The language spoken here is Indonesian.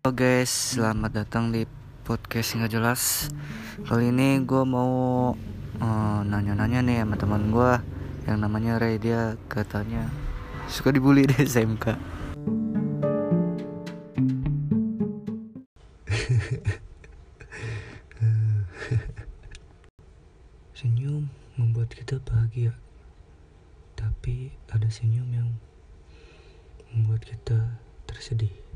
Halo guys, selamat datang di podcast nggak jelas. Kali ini gue mau uh, nanya-nanya nih sama teman gue yang namanya Ray. Dia katanya suka dibully di SMK. Senyum membuat kita bahagia, tapi ada senyum yang membuat kita tersedih.